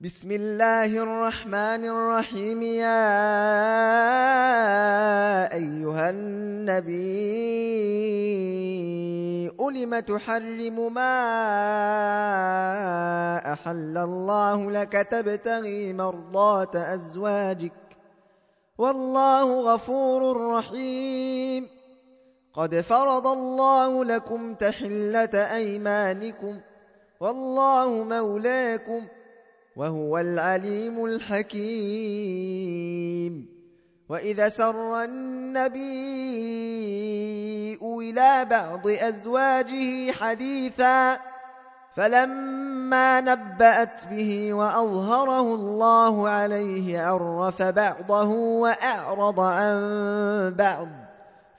بسم الله الرحمن الرحيم يا أيها النبي لم تحرم ما أحل الله لك تبتغي مرضات أزواجك والله غفور رحيم قد فرض الله لكم تحلة أيمانكم والله مولاكم وهو العليم الحكيم. وإذا سر النبي إلى بعض أزواجه حديثا فلما نبأت به وأظهره الله عليه عرف بعضه وأعرض عن بعض.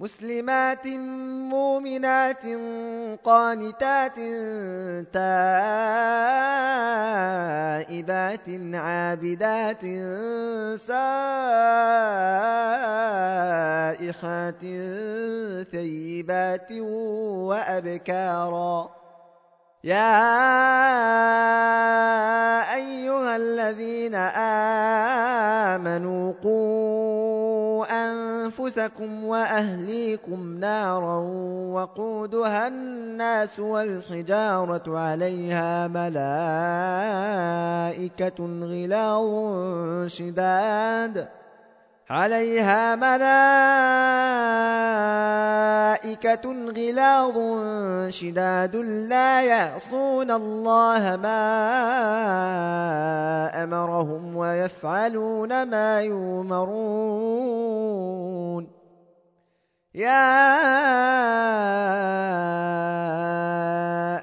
مسلمات مؤمنات قانتات تائبات عابدات سائحات ثيبات وأبكارا يا أيها الذين آمنوا قوا أنفسكم وأهليكم نارا وقودها الناس والحجارة عليها ملائكة غلاظ شداد عليها ملائكة غلاظ شداد لا يعصون الله ما أمرهم ويفعلون ما يؤمرون. يا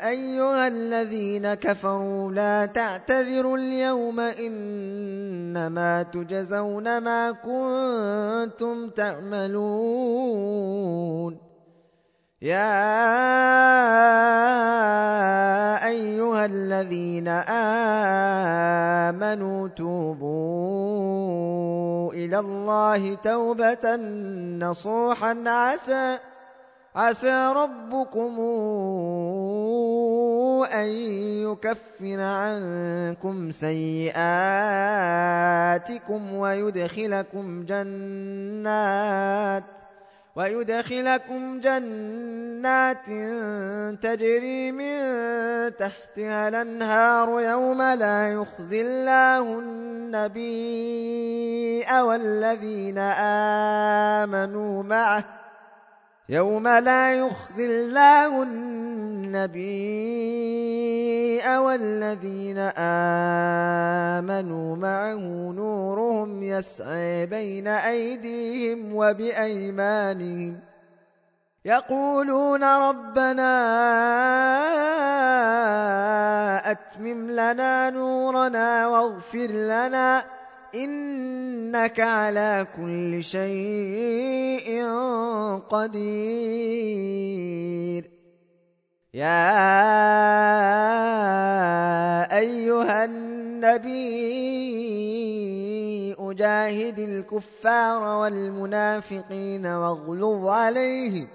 أيها الذين كفروا لا تعتذروا اليوم إنما تجزون ما كنتم تعملون. يا أيها الذين آمنوا توبوا إلى الله توبة نصوحا عسى عسى ربكم أن يكفر عنكم سيئاتكم ويدخلكم جنات. ويدخلكم جنات تجري من تحتها الأنهار يوم لا يخزي الله النبي والذين آمنوا معه يوم لا يخزي الله النبي والذين آمنوا معه نورهم يسعي بين أيديهم وبأيمانهم يقولون ربنا أتمم لنا نورنا واغفر لنا إنك على كل شيء قدير يا أيها النبي أجاهد الكفار والمنافقين واغلظ عليهم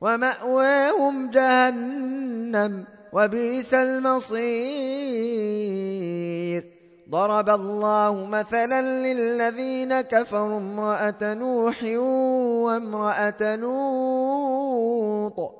ومأواهم جهنم وبئس المصير. ضرب الله مثلا للذين كفروا امرأة نوح وامرأة لوط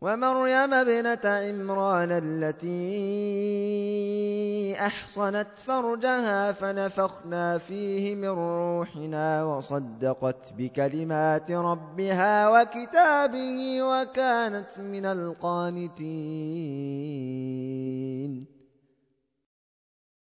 ومريم ابنة عمران التي أحصنت فرجها فنفخنا فيه من روحنا وصدقت بكلمات ربها وكتابه وكانت من القانتين.